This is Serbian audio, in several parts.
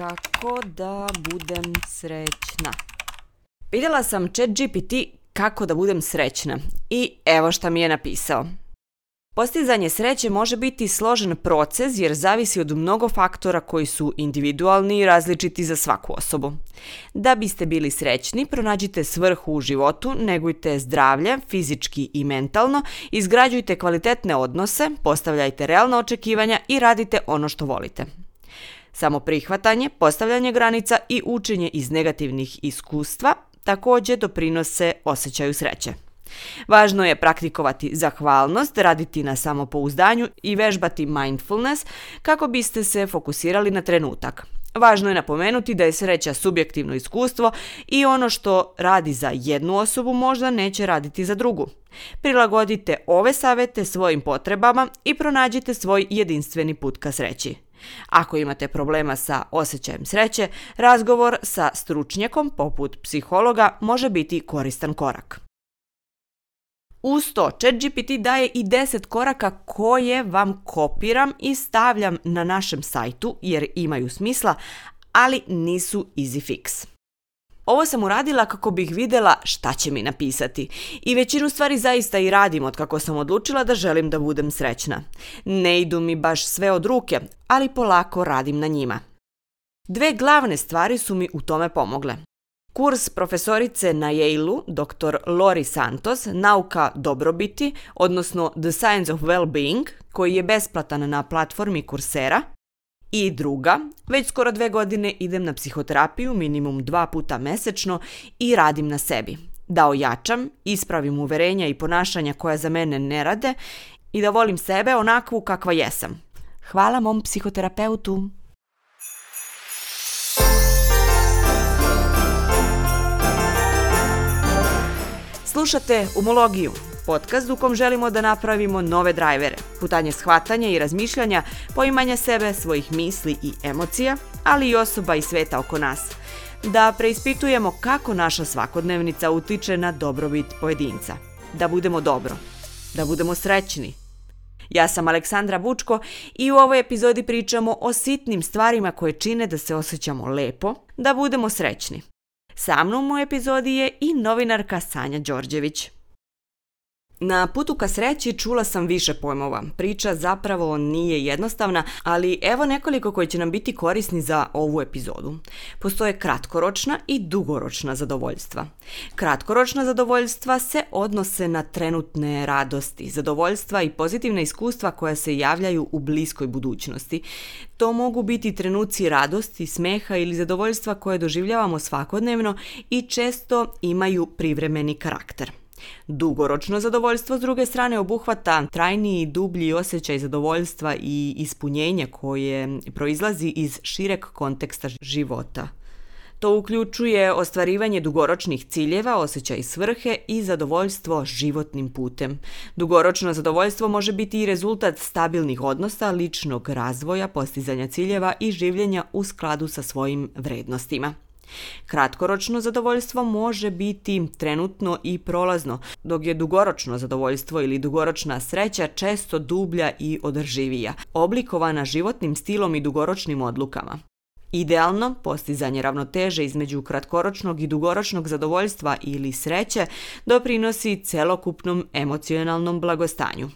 Kako da budem srećna? Vidjela sam chat GPT kako da budem srećna i evo šta mi je napisao. Postizanje sreće može biti složen proces jer zavisi od mnogo faktora koji su individualni i različiti za svaku osobu. Da biste bili srećni, pronađite svrhu u životu, negujte zdravlje, fizički i mentalno, izgrađujte kvalitetne odnose, postavljajte realna očekivanja i radite ono što volite. Samo prihvatanje, postavljanje granica i učenje iz negativnih iskustva također doprinose osjećaju sreće. Važno je praktikovati zahvalnost, raditi na samopouzdanju i vežbati mindfulness kako biste se fokusirali na trenutak. Važno je napomenuti da je sreća subjektivno iskustvo i ono što radi za jednu osobu možda neće raditi za drugu. Prilagodite ove savete svojim potrebama i pronađite svoj jedinstveni put ka sreći. Ako imate problema sa osjećajem sreće, razgovor sa stručnjakom poput psihologa može biti koristan korak. Uz to, ChatGPT daje i 10 koraka koje vam kopiram i stavljam na našem sajtu jer imaju smisla, ali nisu easy fix. Ovo sam uradila kako bih vidjela šta će mi napisati. I većinu stvari zaista i radim od kako sam odlučila da želim da budem srećna. Ne idu mi baš sve od ruke, ali polako radim na njima. Dve glavne stvari su mi u tome pomogle. Kurs profesorice na Yale-u, dr. Lori Santos, Nauka dobrobiti, odnosno The Science of Well-being, koji je besplatan na platformi Coursera. I druga, već skoro dve godine idem na psihoterapiju minimum dva puta mesečno i radim na sebi. Da ojačam, ispravim uverenja i ponašanja koja za mene ne rade i da volim sebe onakvu kakva jesam. Hvala mom psihoterapeutu. Slušate Umologiju, podcast u kom želimo da napravimo nove drajvere, putanje shvatanja i razmišljanja, poimanja sebe, svojih misli i emocija, ali i osoba i sveta oko nas. Da preispitujemo kako naša svakodnevnica utiče na dobrobit pojedinca. Da budemo dobro. Da budemo srećni. Ja sam Aleksandra Bučko i u ovoj epizodi pričamo o sitnim stvarima koje čine da se osjećamo lepo, da budemo srećni. Sa mnom u epizodi je i novinarka Sanja Đorđević. Na putu ka sreći čula sam više pojmova. Priča zapravo nije jednostavna, ali evo nekoliko koji će nam biti korisni za ovu epizodu. Postoje kratkoročna i dugoročna zadovoljstva. Kratkoročna zadovoljstva se odnose na trenutne radosti, zadovoljstva i pozitivne iskustva koja se javljaju u bliskoj budućnosti. To mogu biti trenuci radosti, smeha ili zadovoljstva koje doživljavamo svakodnevno i često imaju privremeni karakter. Dugoročno zadovoljstvo s druge strane obuhvata trajniji i dublji osjećaj zadovoljstva i ispunjenja koje proizlazi iz šireg konteksta života. To uključuje ostvarivanje dugoročnih ciljeva, osjećaj svrhe i zadovoljstvo životnim putem. Dugoročno zadovoljstvo može biti i rezultat stabilnih odnosa, ličnog razvoja, postizanja ciljeva i življenja u skladu sa svojim vrednostima. Kratkoročno zadovoljstvo može biti trenutno i prolazno, dok je dugoročno zadovoljstvo ili dugoročna sreća često dublja i održivija, oblikovana životnim stilom i dugoročnim odlukama. Idealno, postizanje ravnoteže između kratkoročnog i dugoročnog zadovoljstva ili sreće doprinosi celokupnom emocionalnom blagostanju.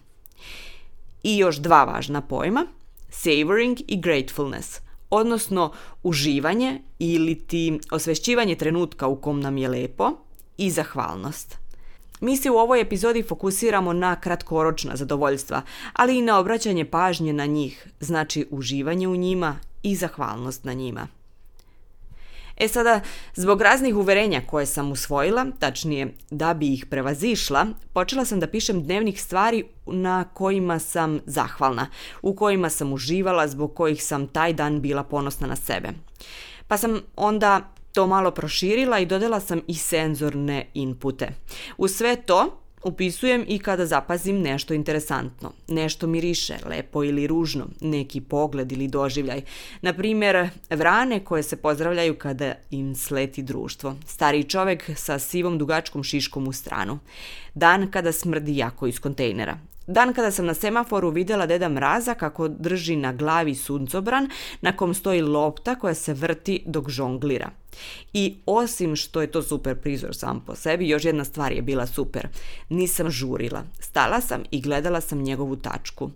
I još dva važna pojma, savoring i gratefulness – odnosno uživanje ili ti osvešćivanje trenutka u kom nam je lepo i zahvalnost. Mi se u ovoj epizodi fokusiramo na kratkoročna zadovoljstva, ali i na obraćanje pažnje na njih, znači uživanje u njima i zahvalnost na njima. E sada, zbog raznih uverenja koje sam usvojila, tačnije da bi ih prevazišla, počela sam da pišem dnevnih stvari na kojima sam zahvalna, u kojima sam uživala, zbog kojih sam taj dan bila ponosna na sebe. Pa sam onda to malo proširila i dodala sam i senzorne inpute. U sve to Upisujem i kada zapazim nešto interesantno, nešto miriše, lepo ili ružno, neki pogled ili doživljaj. Na primjer, vrane koje se pozdravljaju kada im sleti društvo, stariji čovjek sa sivom dugačkom šiškom u stranu, dan kada smrdi jako iz kontejnera, Dan kada sam na semaforu videla deda Mraza kako drži na glavi suncobran na kom stoji lopta koja se vrti dok žonglira. I osim što je to super prizor sam po sebi, još jedna stvar je bila super. Nisam žurila. Stala sam i gledala sam njegovu tačku.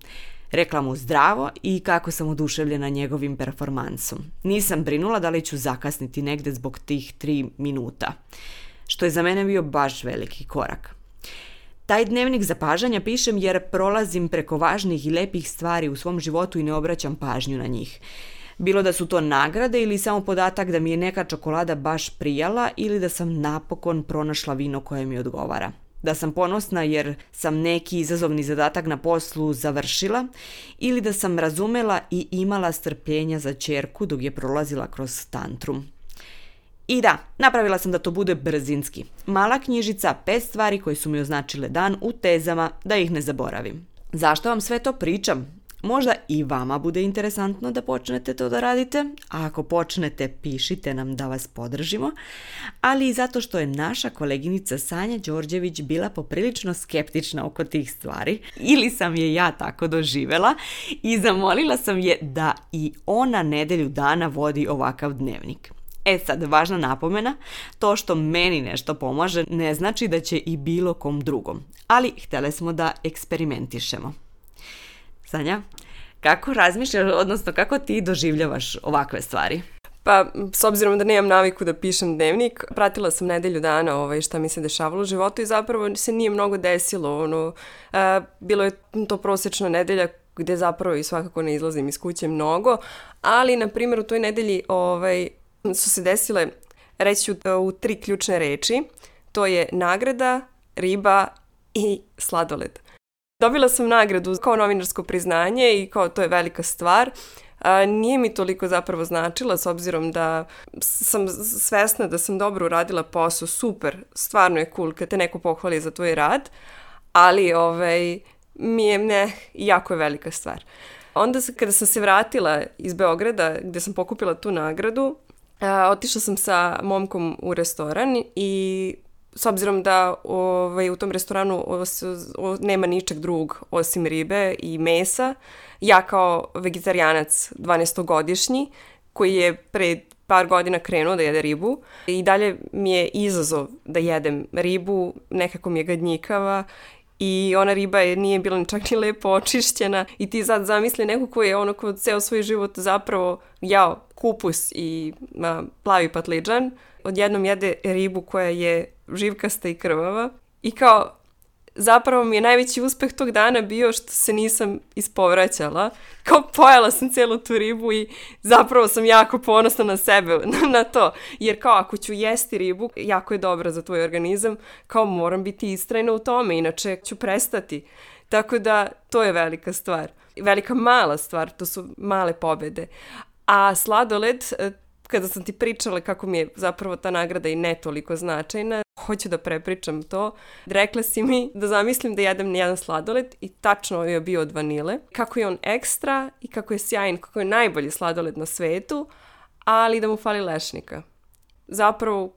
Rekla mu zdravo i kako sam oduševljena njegovim performansom. Nisam brinula da li ću zakasniti negde zbog tih tri minuta. Što je za mene bio baš veliki korak. Taj dnevnik zapažanja pišem jer prolazim preko važnih i lepih stvari u svom životu i ne obraćam pažnju na njih. Bilo da su to nagrade ili samo podatak da mi je neka čokolada baš prijala ili da sam napokon pronašla vino koje mi odgovara. Da sam ponosna jer sam neki izazovni zadatak na poslu završila ili da sam razumela i imala strpljenja za čerku dok je prolazila kroz tantrum. I da, napravila sam da to bude brzinski. Mala knjižica, pet stvari koje su mi označile dan u tezama da ih ne zaboravim. Zašto vam sve to pričam? Možda i vama bude interesantno da počnete to da radite, a ako počnete pišite nam da vas podržimo, ali i zato što je naša koleginica Sanja Đorđević bila poprilično skeptična oko tih stvari, ili sam je ja tako doživela i zamolila sam je da i ona nedelju dana vodi ovakav dnevnik. E sad, važna napomena, to što meni nešto pomaže ne znači da će i bilo kom drugom, ali htjeli smo da eksperimentišemo. Sanja, kako razmišljaš, odnosno kako ti doživljavaš ovakve stvari? Pa, s obzirom da nemam naviku da pišem dnevnik, pratila sam nedelju dana ovaj, šta mi se dešavalo u životu i zapravo se nije mnogo desilo. Ono, a, bilo je to prosječna nedelja gde zapravo i svakako ne izlazim iz kuće mnogo, ali, na primjer, u toj nedelji ovaj, su se desile, reći ću u tri ključne reči, to je nagrada, riba i sladoled. Dobila sam nagradu kao novinarsko priznanje i kao to je velika stvar. A, nije mi toliko zapravo značila s obzirom da sam svesna da sam dobro uradila posao, super, stvarno je cool kad te neko pohvali za tvoj rad, ali ovaj, mi je ne, jako je velika stvar. Onda kada sam se vratila iz Beograda gde sam pokupila tu nagradu, a, otišla sam sa momkom u restoran i s obzirom da ovaj, u tom restoranu os, o, nema ničeg drugog osim ribe i mesa, ja kao vegetarijanac 12-godišnji, koji je pre par godina krenuo da jede ribu i dalje mi je izazov da jedem ribu, nekako mi je gadnjikava i ona riba je, nije bila čak ni lepo očišćena i ti sad zamisli neko ko je ono ko ceo svoj život zapravo jao kupus i a, plavi patliđan, odjednom jede ribu koja je živkasta i krvava i kao zapravo mi je najveći uspeh tog dana bio što se nisam ispovraćala. Kao pojela sam celu tu ribu i zapravo sam jako ponosna na sebe, na to. Jer kao ako ću jesti ribu, jako je dobra za tvoj organizam, kao moram biti istrajna u tome, inače ću prestati. Tako da to je velika stvar. Velika mala stvar, to su male pobede. A sladoled, kada sam ti pričala kako mi je zapravo ta nagrada i ne toliko značajna, hoću da prepričam to. Rekla si mi da zamislim da jedem jedan sladoled i tačno je bio od vanile. Kako je on ekstra i kako je sjajan, kako je najbolji sladoled na svetu, ali da mu fali lešnika. Zapravo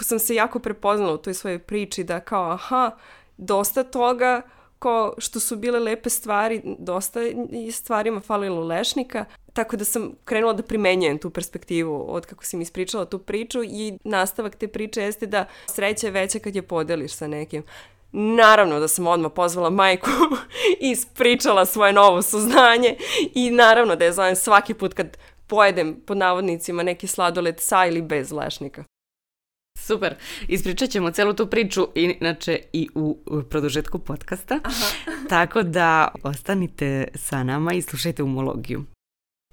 sam se jako prepoznala u toj svojoj priči da kao aha, dosta toga ko što su bile lepe stvari, dosta i stvarima falilo lešnika, tako da sam krenula da primenjujem tu perspektivu od kako si mi ispričala tu priču i nastavak te priče jeste da sreća je veća kad je podeliš sa nekim. Naravno da sam odmah pozvala majku i ispričala svoje novo suznanje i naravno da je zovem svaki put kad pojedem pod navodnicima neki sladoled sa ili bez lešnika. Super. Ispričat ćemo celu tu priču inače i u produžetku podcasta. Aha. Tako da ostanite sa nama i slušajte umologiju.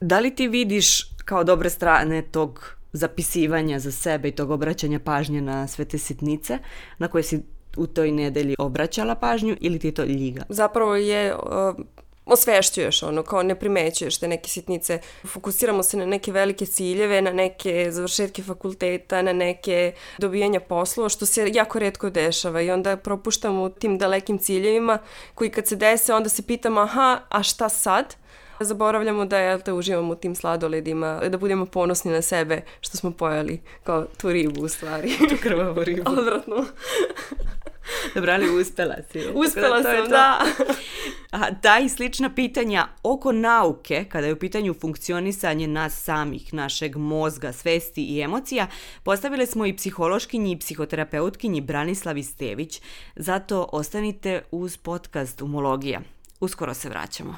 Da li ti vidiš kao dobre strane tog zapisivanja za sebe i tog obraćanja pažnje na sve te sitnice na koje si u toj nedelji obraćala pažnju ili ti je to ljiga? Zapravo je osvešćuješ, ono, kao ne primećuješ te neke sitnice. Fokusiramo se na neke velike ciljeve, na neke završetke fakulteta, na neke dobijanja poslova, što se jako redko dešava i onda propuštamo u tim dalekim ciljevima koji kad se dese onda se pitamo aha, a šta sad? Zaboravljamo da jel te uživamo u tim sladoledima, da budemo ponosni na sebe što smo pojeli kao tu ribu u stvari. Tu krvavu ribu. Odvratno. Dobro, ali uspela si. Uspela da sam, da. A ta i slična pitanja oko nauke, kada je u pitanju funkcionisanje nas samih, našeg mozga, svesti i emocija, postavile smo i psihološkinji i psihoterapeutkinji Branislavi Stević. Zato ostanite uz podcast Umologija. Uskoro se vraćamo.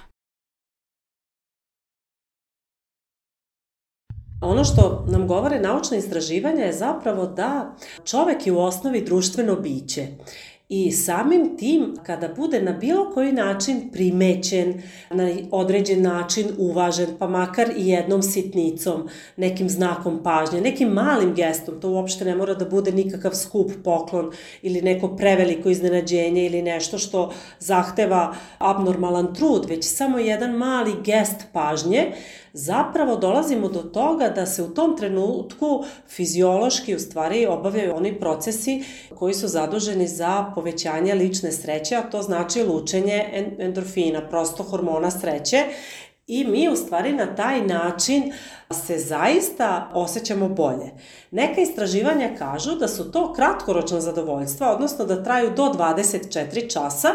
Ono što nam govore naučne istraživanja je zapravo da čovek je u osnovi društveno biće I samim tim, kada bude na bilo koji način primećen, na određen način uvažen, pa makar i jednom sitnicom, nekim znakom pažnje, nekim malim gestom, to uopšte ne mora da bude nikakav skup poklon ili neko preveliko iznenađenje ili nešto što zahteva abnormalan trud, već samo jedan mali gest pažnje, zapravo dolazimo do toga da se u tom trenutku fiziološki u stvari obavljaju oni procesi koji su zaduženi za povećanje lične sreće, a to znači lučenje endorfina, prosto hormona sreće, I mi u stvari na taj način se zaista osjećamo bolje. Neka istraživanja kažu da su to kratkoročna zadovoljstva, odnosno da traju do 24 časa,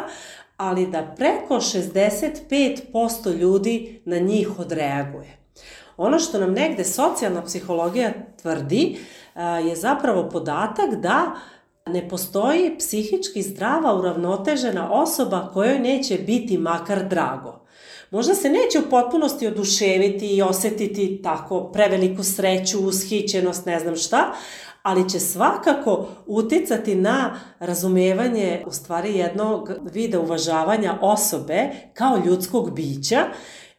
ali da preko 65% ljudi na njih odreaguje. Ono što nam negde socijalna psihologija tvrdi je zapravo podatak da ne postoji psihički zdrava, uravnotežena osoba kojoj neće biti makar drago. Možda se neće u potpunosti oduševiti i osetiti tako preveliku sreću, ushićenost, ne znam šta, ali će svakako uticati na razumevanje u stvari jednog vida uvažavanja osobe kao ljudskog bića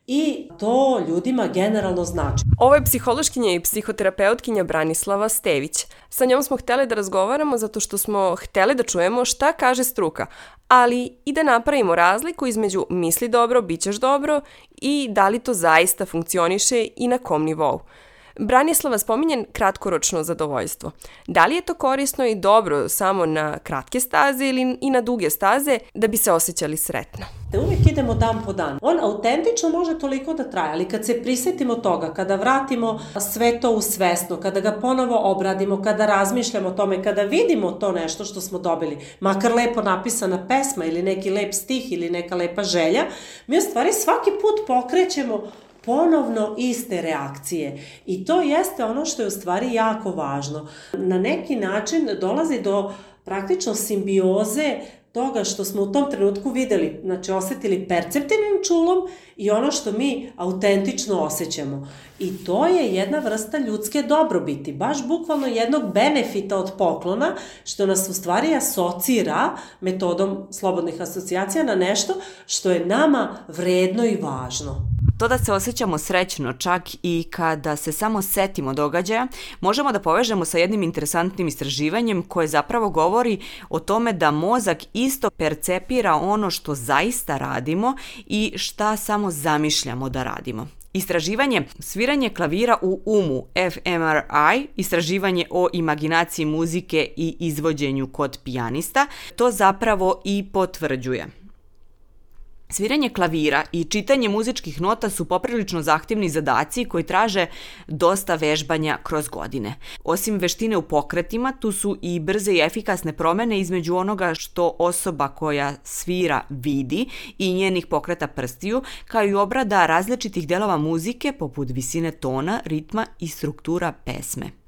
i to ljudima generalno znači. Ovo je psihološkinja i psihoterapeutkinja Branislava Stević. Sa njom smo hteli da razgovaramo zato što smo hteli da čujemo šta kaže struka, ali i da napravimo razliku između misli dobro, bit ćeš dobro i da li to zaista funkcioniše i na kom nivou. Branislava spominje kratkoročno zadovoljstvo. Da li je to korisno i dobro samo na kratke staze ili i na duge staze da bi se osjećali sretno? Da uvijek idemo dan po dan. On autentično može toliko da traje, ali kad se prisetimo toga, kada vratimo sve to u svesno, kada ga ponovo obradimo, kada razmišljamo o tome, kada vidimo to nešto što smo dobili, makar lepo napisana pesma ili neki lep stih ili neka lepa želja, mi u stvari svaki put pokrećemo ponovno iste reakcije. I to jeste ono što je u stvari jako važno. Na neki način dolazi do praktično simbioze toga što smo u tom trenutku videli, znači osetili perceptivnim čulom i ono što mi autentično osjećamo. I to je jedna vrsta ljudske dobrobiti, baš bukvalno jednog benefita od poklona, što nas u stvari asocira metodom slobodnih asocijacija na nešto što je nama vredno i važno. To da se osjećamo srećno čak i kada se samo setimo događaja, možemo da povežemo sa jednim interesantnim istraživanjem koje zapravo govori o tome da mozak isto percepira ono što zaista radimo i šta samo zamišljamo da radimo. Istraživanje sviranje klavira u umu fMRI, istraživanje o imaginaciji muzike i izvođenju kod pijanista, to zapravo i potvrđuje. Sviranje klavira i čitanje muzičkih nota su poprilično zahtevni zadaci koji traže dosta vežbanja kroz godine. Osim veštine u pokretima, tu su i brze i efikasne promene između onoga što osoba koja svira vidi i njenih pokreta prstiju, kao i obrada različitih delova muzike poput visine tona, ritma i struktura pesme.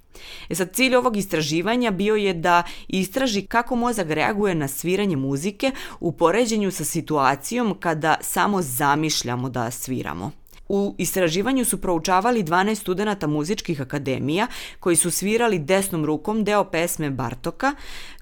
E sad, cilj ovog istraživanja bio je da istraži kako mozak reaguje na sviranje muzike u poređenju sa situacijom kada samo zamišljamo da sviramo. U istraživanju su proučavali 12 studenta muzičkih akademija koji su svirali desnom rukom deo pesme Bartoka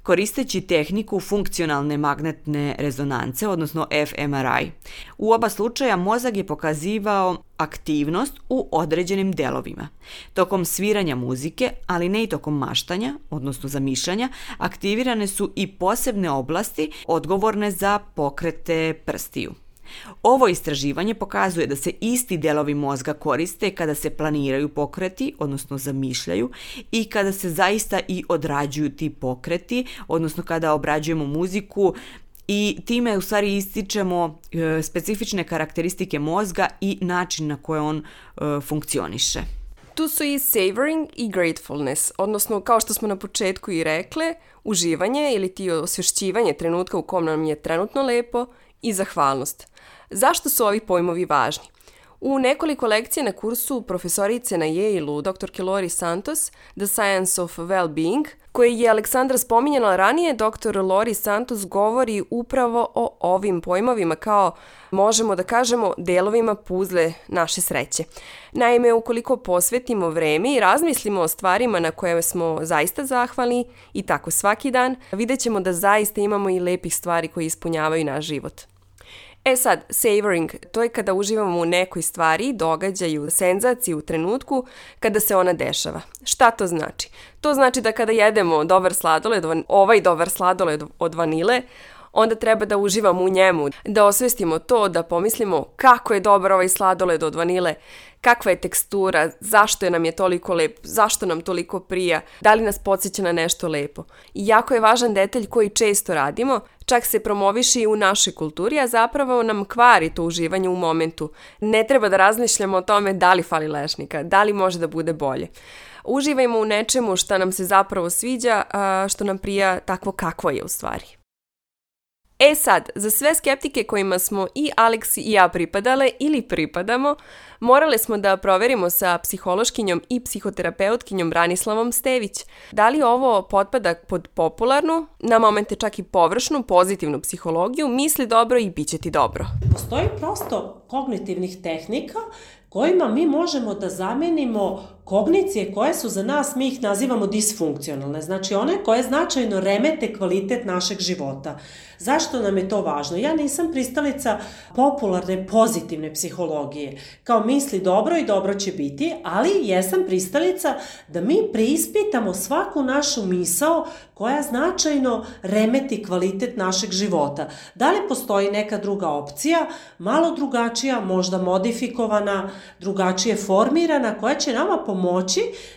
koristeći tehniku funkcionalne magnetne rezonance, odnosno fMRI. U oba slučaja mozak je pokazivao aktivnost u određenim delovima. Tokom sviranja muzike, ali ne i tokom maštanja, odnosno zamišljanja, aktivirane su i posebne oblasti odgovorne za pokrete prstiju. Ovo istraživanje pokazuje da se isti delovi mozga koriste kada se planiraju pokreti, odnosno zamišljaju, i kada se zaista i odrađuju ti pokreti, odnosno kada obrađujemo muziku i time u stvari ističemo e, specifične karakteristike mozga i način na koje on e, funkcioniše. Tu su i savoring i gratefulness, odnosno kao što smo na početku i rekle, uživanje ili ti osvešćivanje trenutka u kom nam je trenutno lepo i zahvalnost. Zašto su ovi pojmovi važni? U nekoliko lekcija na kursu profesorice na Yale-u, dr. Lori Santos, The Science of Well-being, koji je Aleksandra spominjala ranije, dr. Lori Santos govori upravo o ovim pojmovima kao, možemo da kažemo, delovima puzle naše sreće. Naime, ukoliko posvetimo vreme i razmislimo o stvarima na koje smo zaista zahvalni i tako svaki dan, vidjet ćemo da zaista imamo i lepih stvari koje ispunjavaju naš život. E sad, savoring, to je kada uživamo u nekoj stvari, događaju, senzaciji u trenutku kada se ona dešava. Šta to znači? To znači da kada jedemo dobar sladoled, ovaj dobar sladoled od vanile, onda treba da uživamo u njemu, da osvestimo to, da pomislimo kako je dobar ovaj sladoled od vanile, kakva je tekstura, zašto je nam je toliko lep, zašto nam toliko prija, da li nas podsjeća na nešto lepo. I jako je važan detalj koji često radimo, čak se promoviši i u našoj kulturi, a zapravo nam kvari to uživanje u momentu. Ne treba da razmišljamo o tome da li fali lešnika, da li može da bude bolje. Uživajmo u nečemu što nam se zapravo sviđa, što nam prija takvo kakvo je u stvari. E sad, za sve skeptike kojima smo i Alex i ja pripadale ili pripadamo, morale smo da proverimo sa psihološkinjom i psihoterapeutkinjom Branislavom Stević da li ovo potpada pod popularnu, na momente čak i površnu, pozitivnu psihologiju, misli dobro i bit će ti dobro. Postoji prosto kognitivnih tehnika kojima mi možemo da zamenimo kognicije koje su za nas, mi ih nazivamo disfunkcionalne, znači one koje značajno remete kvalitet našeg života. Zašto nam je to važno? Ja nisam pristalica popularne pozitivne psihologije, kao misli dobro i dobro će biti, ali jesam pristalica da mi preispitamo svaku našu misao koja značajno remeti kvalitet našeg života. Da li postoji neka druga opcija, malo drugačija, možda modifikovana, drugačije formirana, koja će nama pomoći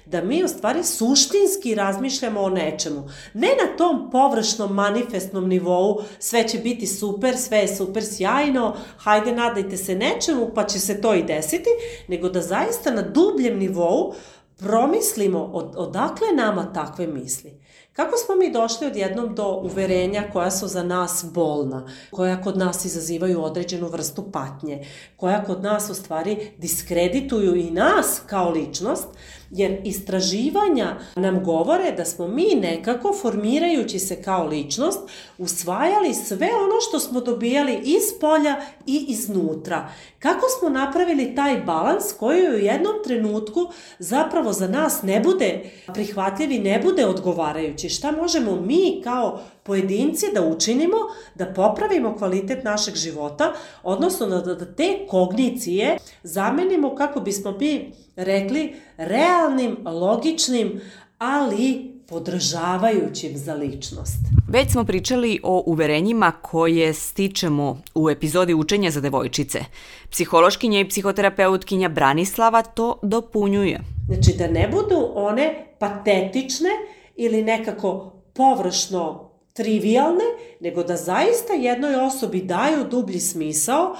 da mi u stvari suštinski razmišljamo o nečemu. Ne na tom površnom manifestnom nivou sve će biti super, sve je super sjajno, hajde nadajte se nečemu pa će se to i desiti, nego da zaista na dubljem nivou promislimo od, odakle nama takve misli. Kako smo mi došli odjednom do uverenja koja su za nas bolna, koja kod nas izazivaju određenu vrstu patnje, koja kod nas u stvari diskredituju i nas kao ličnost, Jer istraživanja nam govore da smo mi nekako, formirajući se kao ličnost, usvajali sve ono što smo dobijali iz polja i iznutra. Kako smo napravili taj balans koji u jednom trenutku zapravo za nas ne bude prihvatljiv i ne bude odgovarajući? Šta možemo mi kao pojedinci da učinimo da popravimo kvalitet našeg života, odnosno da, da te kognicije zamenimo kako bismo mi rekli realnim, logičnim, ali podržavajućim za ličnost. Već smo pričali o uverenjima koje stičemo u epizodi Učenja za devojčice. Psihološkinja i psihoterapeutkinja Branislava to dopunjuje. Znači da ne budu one patetične ili nekako površno trivialne, nego da zaista jednoj osobi daju dublji smisao,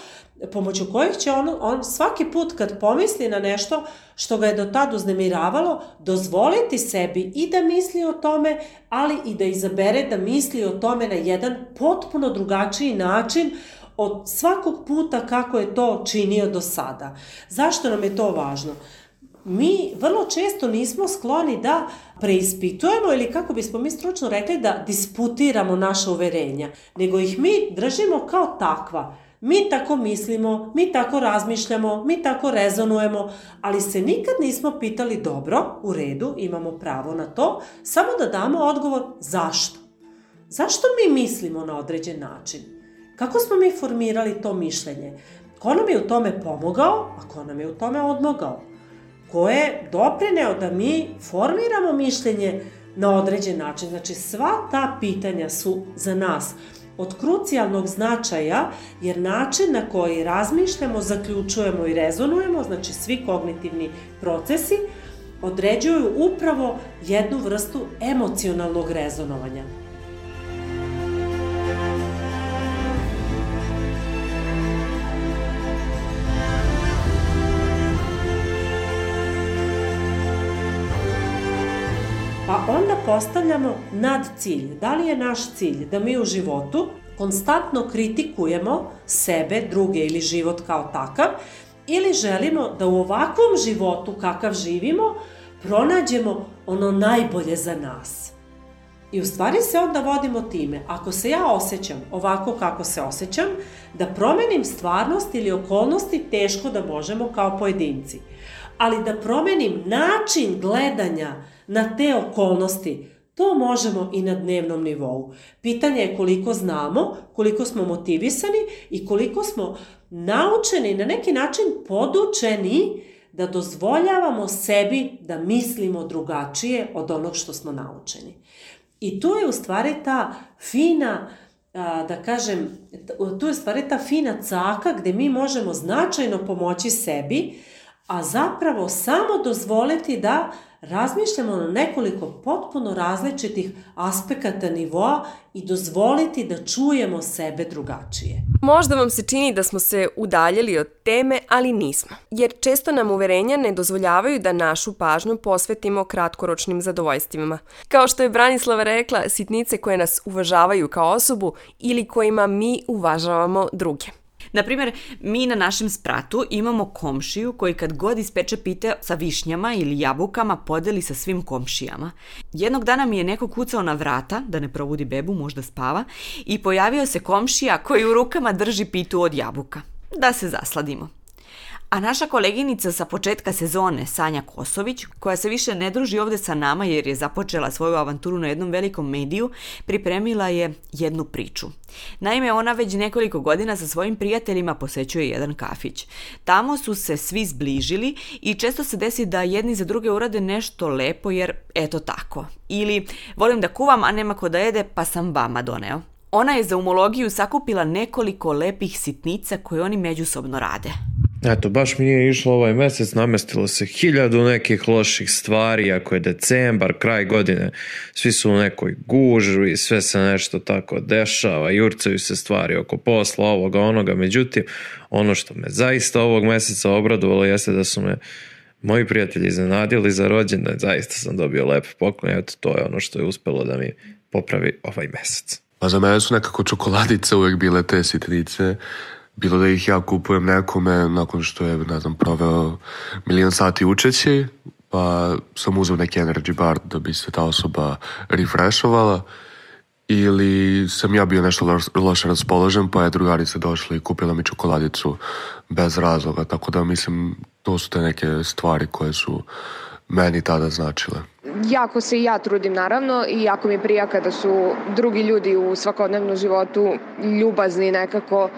pomoću kojih će on, on svaki put kad pomisli na nešto što ga je do tad uznemiravalo, dozvoliti sebi i da misli o tome, ali i da izabere da misli o tome na jedan potpuno drugačiji način od svakog puta kako je to činio do sada. Zašto nam je to važno? mi vrlo često nismo skloni da preispitujemo ili kako bismo mi stručno rekli da disputiramo naše uverenja, nego ih mi držimo kao takva. Mi tako mislimo, mi tako razmišljamo, mi tako rezonujemo, ali se nikad nismo pitali dobro, u redu, imamo pravo na to, samo da damo odgovor zašto. Zašto mi mislimo na određen način? Kako smo mi formirali to mišljenje? Ko nam je u tome pomogao, a ko nam je u tome odmogao? Ko je doprineo da mi formiramo mišljenje na određen način? Znači, sva ta pitanja su za nas od krucijalnog značaja, jer način na koji razmišljamo, zaključujemo i rezonujemo, znači svi kognitivni procesi, određuju upravo jednu vrstu emocionalnog rezonovanja. Onda postavljamo nad cilj. Da li je naš cilj da mi u životu konstantno kritikujemo sebe, druge ili život kao takav, ili želimo da u ovakvom životu kakav živimo pronađemo ono najbolje za nas. I u stvari se onda vodimo time, ako se ja osjećam ovako kako se osjećam, da promenim stvarnost ili okolnosti teško da možemo kao pojedinci. Ali da promenim način gledanja na te okolnosti, to možemo i na dnevnom nivou. Pitanje je koliko znamo, koliko smo motivisani i koliko smo naučeni, na neki način podučeni da dozvoljavamo sebi da mislimo drugačije od onog što smo naučeni. I tu je u stvari ta fina, da kažem, tu je stvari ta fina caka gde mi možemo značajno pomoći sebi, a zapravo samo dozvoliti da razmišljamo na nekoliko potpuno različitih aspekata nivoa i dozvoliti da čujemo sebe drugačije. Možda vam se čini da smo se udaljili od teme, ali nismo. Jer često nam uverenja ne dozvoljavaju da našu pažnju posvetimo kratkoročnim zadovoljstvima. Kao što je Branislava rekla, sitnice koje nas uvažavaju kao osobu ili kojima mi uvažavamo druge. Naprimer, mi na našem spratu imamo komšiju koji kad god ispeče pite sa višnjama ili jabukama podeli sa svim komšijama. Jednog dana mi je neko kucao na vrata, da ne probudi bebu, možda spava, i pojavio se komšija koji u rukama drži pitu od jabuka. Da se zasladimo. A naša koleginica sa početka sezone, Sanja Kosović, koja se više ne druži ovde sa nama jer je započela svoju avanturu na jednom velikom mediju, pripremila je jednu priču. Naime, ona već nekoliko godina sa svojim prijateljima posećuje jedan kafić. Tamo su se svi zbližili i često se desi da jedni za druge urade nešto lepo jer eto tako. Ili volim da kuvam, a nema ko da jede, pa sam vama doneo. Ona je za umologiju sakupila nekoliko lepih sitnica koje oni međusobno rade. Eto, baš mi nije išlo ovaj mesec, namestilo se hiljadu nekih loših stvari, ako je decembar, kraj godine, svi su u nekoj gužvi, sve se nešto tako dešava, jurcaju se stvari oko posla, ovoga, onoga, međutim, ono što me zaista ovog meseca obradovalo jeste da su me moji prijatelji iznenadili za rođendan, zaista sam dobio lep poklon, eto, to je ono što je uspelo da mi popravi ovaj mesec. Pa za mene su nekako čokoladice uvek bile te sitnice, bilo da ih ja kupujem nekome nakon što je, ne znam, proveo milion sati učeći, pa sam uzeo neki energy bar da bi se ta osoba refreshovala, ili sam ja bio nešto lo loše raspoložen, pa je drugarica došla i kupila mi čokoladicu bez razloga, tako da mislim, to su te neke stvari koje su meni tada značile. Jako se i ja trudim naravno i jako mi prija kada su drugi ljudi u svakodnevnom životu ljubazni nekako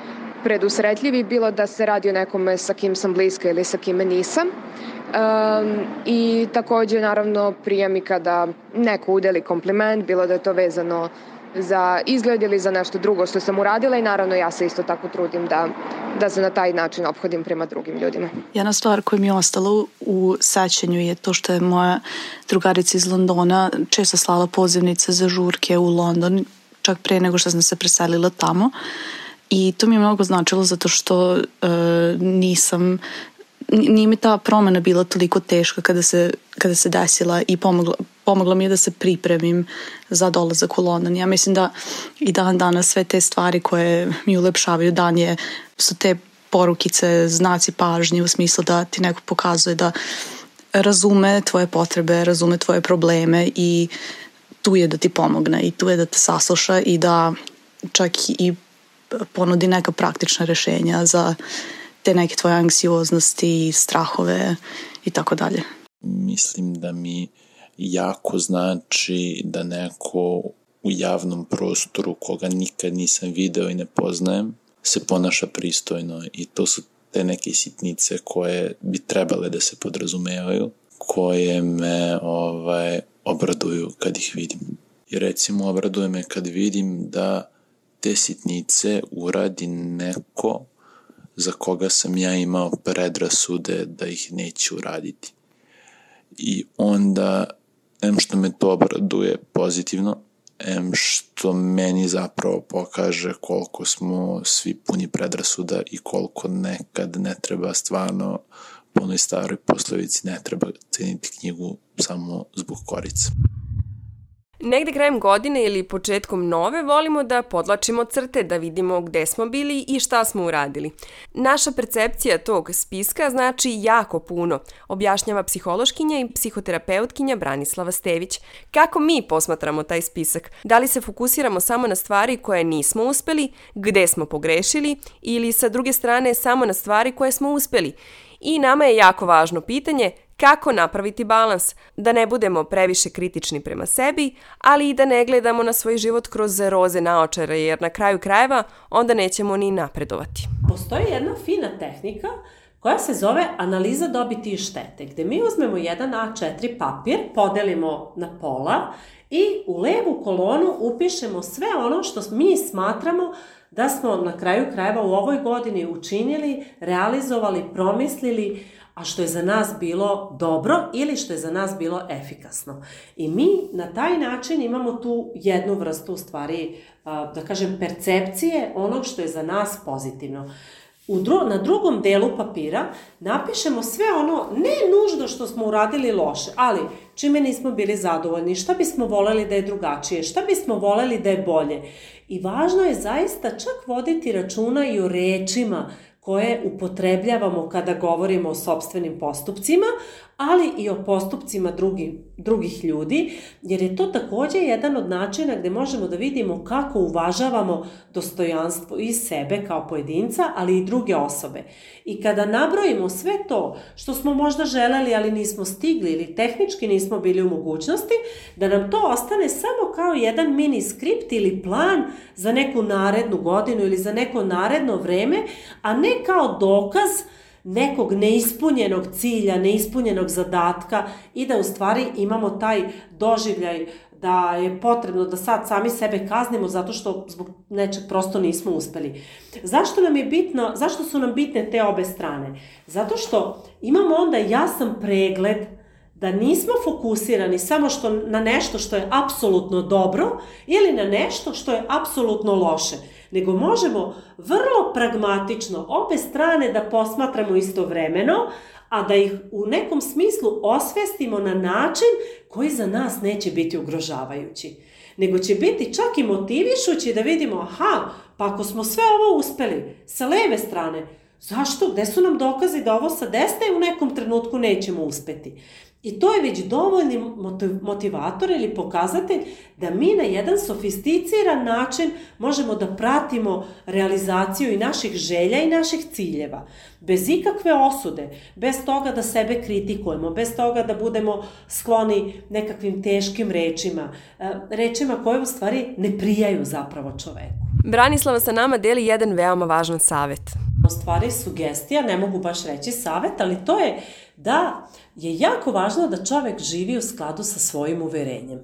predusretljivi, bilo da se radi o nekome sa kim sam bliska ili sa kime nisam. Um, I takođe, naravno, prija mi kada neko udeli kompliment, bilo da je to vezano za izgled ili za nešto drugo što sam uradila i naravno ja se isto tako trudim da, da se na taj način obhodim prema drugim ljudima. Jedna stvar koja mi je ostala u sećanju je to što je moja drugarica iz Londona često slala pozivnice za žurke u London, čak pre nego što sam se preselila tamo. I to mi je mnogo značilo zato što uh, nisam nije mi ta promena bila toliko teška kada se, kada se desila i pomogla, pomogla mi je da se pripremim za dolazak u London. Ja mislim da i dan danas sve te stvari koje mi ulepšavaju dan je, su te porukice, znaci pažnje u smislu da ti neko pokazuje da razume tvoje potrebe, razume tvoje probleme i tu je da ti pomogne i tu je da te sasluša i da čak i ponudi neka praktična rešenja za te neke tvoje anksioznosti, strahove i tako dalje. Mislim da mi jako znači da neko u javnom prostoru koga nikad nisam video i ne poznajem se ponaša pristojno i to su te neke sitnice koje bi trebale da se podrazumevaju, koje me ovaj, obraduju kad ih vidim. I recimo obraduje me kad vidim da te sitnice uradi neko za koga sam ja imao predrasude da ih neće uraditi. I onda, em što me to obraduje pozitivno, em što meni zapravo pokaže koliko smo svi puni predrasuda i koliko nekad ne treba stvarno po onoj staroj poslovici ne treba ceniti knjigu samo zbog korice. Negde krajem godine ili početkom nove volimo da podlačimo crte, da vidimo gde smo bili i šta smo uradili. Naša percepcija tog spiska znači jako puno, objašnjava psihološkinja i psihoterapeutkinja Branislava Stević. Kako mi posmatramo taj spisak? Da li se fokusiramo samo na stvari koje nismo uspeli, gde smo pogrešili ili sa druge strane samo na stvari koje smo uspeli? I nama je jako važno pitanje kako napraviti balans, da ne budemo previše kritični prema sebi, ali i da ne gledamo na svoj život kroz roze naočare, jer na kraju krajeva onda nećemo ni napredovati. Postoji jedna fina tehnika koja se zove analiza dobiti i štete, gde mi uzmemo jedan A4 papir, podelimo na pola i u levu kolonu upišemo sve ono što mi smatramo da smo na kraju krajeva u ovoj godini učinili, realizovali, promislili, a što je za nas bilo dobro ili što je za nas bilo efikasno. I mi na taj način imamo tu jednu vrstu stvari, da kažem, percepcije onog što je za nas pozitivno. U dru na drugom delu papira napišemo sve ono, ne nužno što smo uradili loše, ali čime nismo bili zadovoljni, šta bismo voleli da je drugačije, šta bismo voleli da je bolje. I važno je zaista čak voditi računa i o rečima koje upotrebljavamo kada govorimo o sobstvenim postupcima, ali i o postupcima drugi, drugih ljudi, jer je to takođe jedan od načina gde možemo da vidimo kako uvažavamo dostojanstvo i sebe kao pojedinca, ali i druge osobe. I kada nabrojimo sve to što smo možda želeli, ali nismo stigli ili tehnički nismo bili u mogućnosti, da nam to ostane samo kao jedan mini skript ili plan za neku narednu godinu ili za neko naredno vreme, a ne kao dokaz nekog neispunjenog cilja, neispunjenog zadatka i da u stvari imamo taj doživljaj da je potrebno da sad sami sebe kaznimo zato što zbog nečeg prosto nismo uspeli. Zašto nam je bitno, zašto su nam bitne te obe strane? Zato što imamo onda jasan pregled da nismo fokusirani samo što na nešto što je apsolutno dobro ili na nešto što je apsolutno loše nego možemo vrlo pragmatično obe strane da posmatramo istovremeno, a da ih u nekom smislu osvestimo na način koji za nas neće biti ugrožavajući. Nego će biti čak i motivišući da vidimo, aha, pa ako smo sve ovo uspeli sa leve strane, zašto, gde su nam dokazi da ovo sa desne u nekom trenutku nećemo uspeti? I to je već dovoljni motivator ili pokazatelj da mi na jedan sofisticiran način možemo da pratimo realizaciju i naših želja i naših ciljeva. Bez ikakve osude, bez toga da sebe kritikujemo, bez toga da budemo skloni nekakvim teškim rečima, e, rečima koje u stvari ne prijaju zapravo čoveku. Branislava sa nama deli jedan veoma važan savet. U stvari sugestija, ne mogu baš reći savet, ali to je da je jako važno da čovek živi u skladu sa svojim uverenjem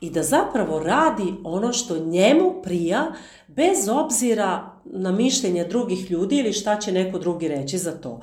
i da zapravo radi ono što njemu prija bez obzira na mišljenje drugih ljudi ili šta će neko drugi reći za to.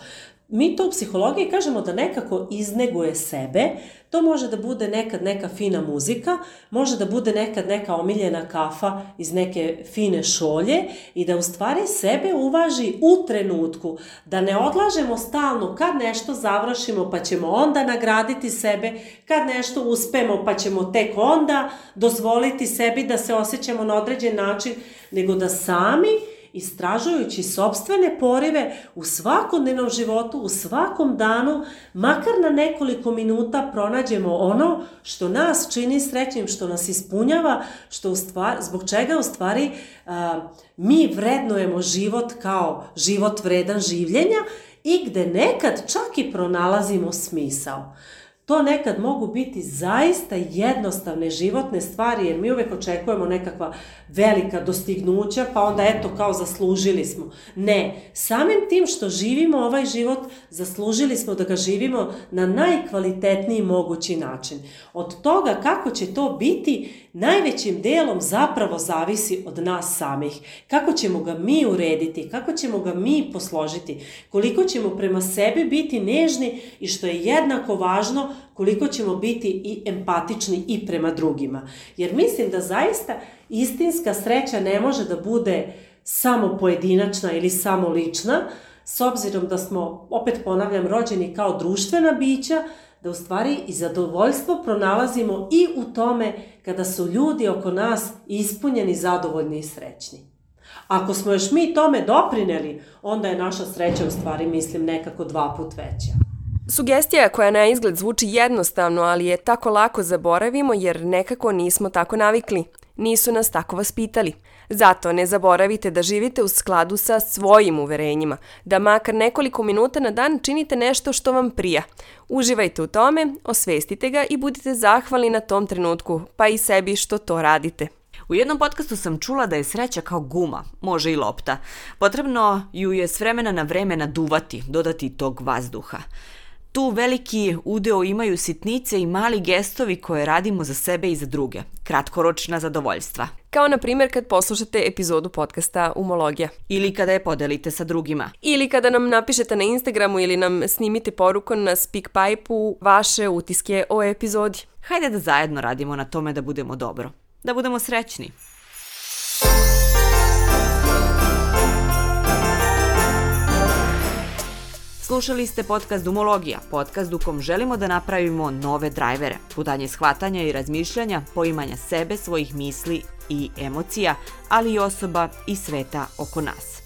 Mi to u psihologiji kažemo da nekako izneguje sebe, to može da bude nekad neka fina muzika, može da bude nekad neka omiljena kafa iz neke fine šolje i da u stvari sebe uvaži u trenutku, da ne odlažemo stalno kad nešto završimo pa ćemo onda nagraditi sebe, kad nešto uspemo pa ćemo tek onda dozvoliti sebi da se osjećamo na određen način, nego da sami istražujući sobstvene porive u svakodnevnom životu, u svakom danu, makar na nekoliko minuta pronađemo ono što nas čini srećnim, što nas ispunjava, što u zbog čega u stvari a, mi vrednujemo život kao život vredan življenja i gde nekad čak i pronalazimo smisao. To nekad mogu biti zaista jednostavne životne stvari, jer mi uvek očekujemo nekakva velika dostignuća, pa onda eto kao zaslužili smo. Ne, samim tim što živimo ovaj život, zaslužili smo da ga živimo na najkvalitetniji mogući način. Od toga kako će to biti, najvećim delom zapravo zavisi od nas samih. Kako ćemo ga mi urediti, kako ćemo ga mi posložiti, koliko ćemo prema sebi biti nežni i što je jednako važno, koliko ćemo biti i empatični i prema drugima. Jer mislim da zaista istinska sreća ne može da bude samo pojedinačna ili samo lična, s obzirom da smo, opet ponavljam, rođeni kao društvena bića, da u stvari i zadovoljstvo pronalazimo i u tome kada su ljudi oko nas ispunjeni, zadovoljni i srećni. Ako smo još mi tome doprineli, onda je naša sreća u stvari, mislim, nekako dva put veća. Sugestija koja na izgled zvuči jednostavno, ali je tako lako zaboravimo jer nekako nismo tako navikli. Nisu nas tako vaspitali. Zato ne zaboravite da živite u skladu sa svojim uverenjima, da makar nekoliko minuta na dan činite nešto što vam prija. Uživajte u tome, osvestite ga i budite zahvalni na tom trenutku, pa i sebi što to radite. U jednom podcastu sam čula da je sreća kao guma, može i lopta. Potrebno ju je s vremena na vreme naduvati, dodati tog vazduha. Tu veliki udeo imaju sitnice i mali gestovi koje radimo za sebe i za druge. Kratkoročna zadovoljstva. Kao na primjer kad poslušate epizodu podcasta Umologija. Ili kada je podelite sa drugima. Ili kada nam napišete na Instagramu ili nam snimite poruku na Speakpipe-u vaše utiske o epizodi. Hajde da zajedno radimo na tome da budemo dobro. Da budemo srećni. Slušali ste podcast Dumologija, podcast u kom želimo da napravimo nove drajvere, putanje shvatanja i razmišljanja, poimanja sebe, svojih misli i emocija, ali i osoba i sveta oko nas.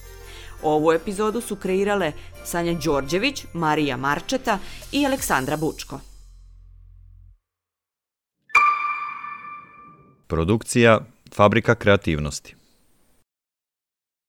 Ovu epizodu su kreirale Sanja Đorđević, Marija Marčeta i Aleksandra Bučko. Produkcija Fabrika kreativnosti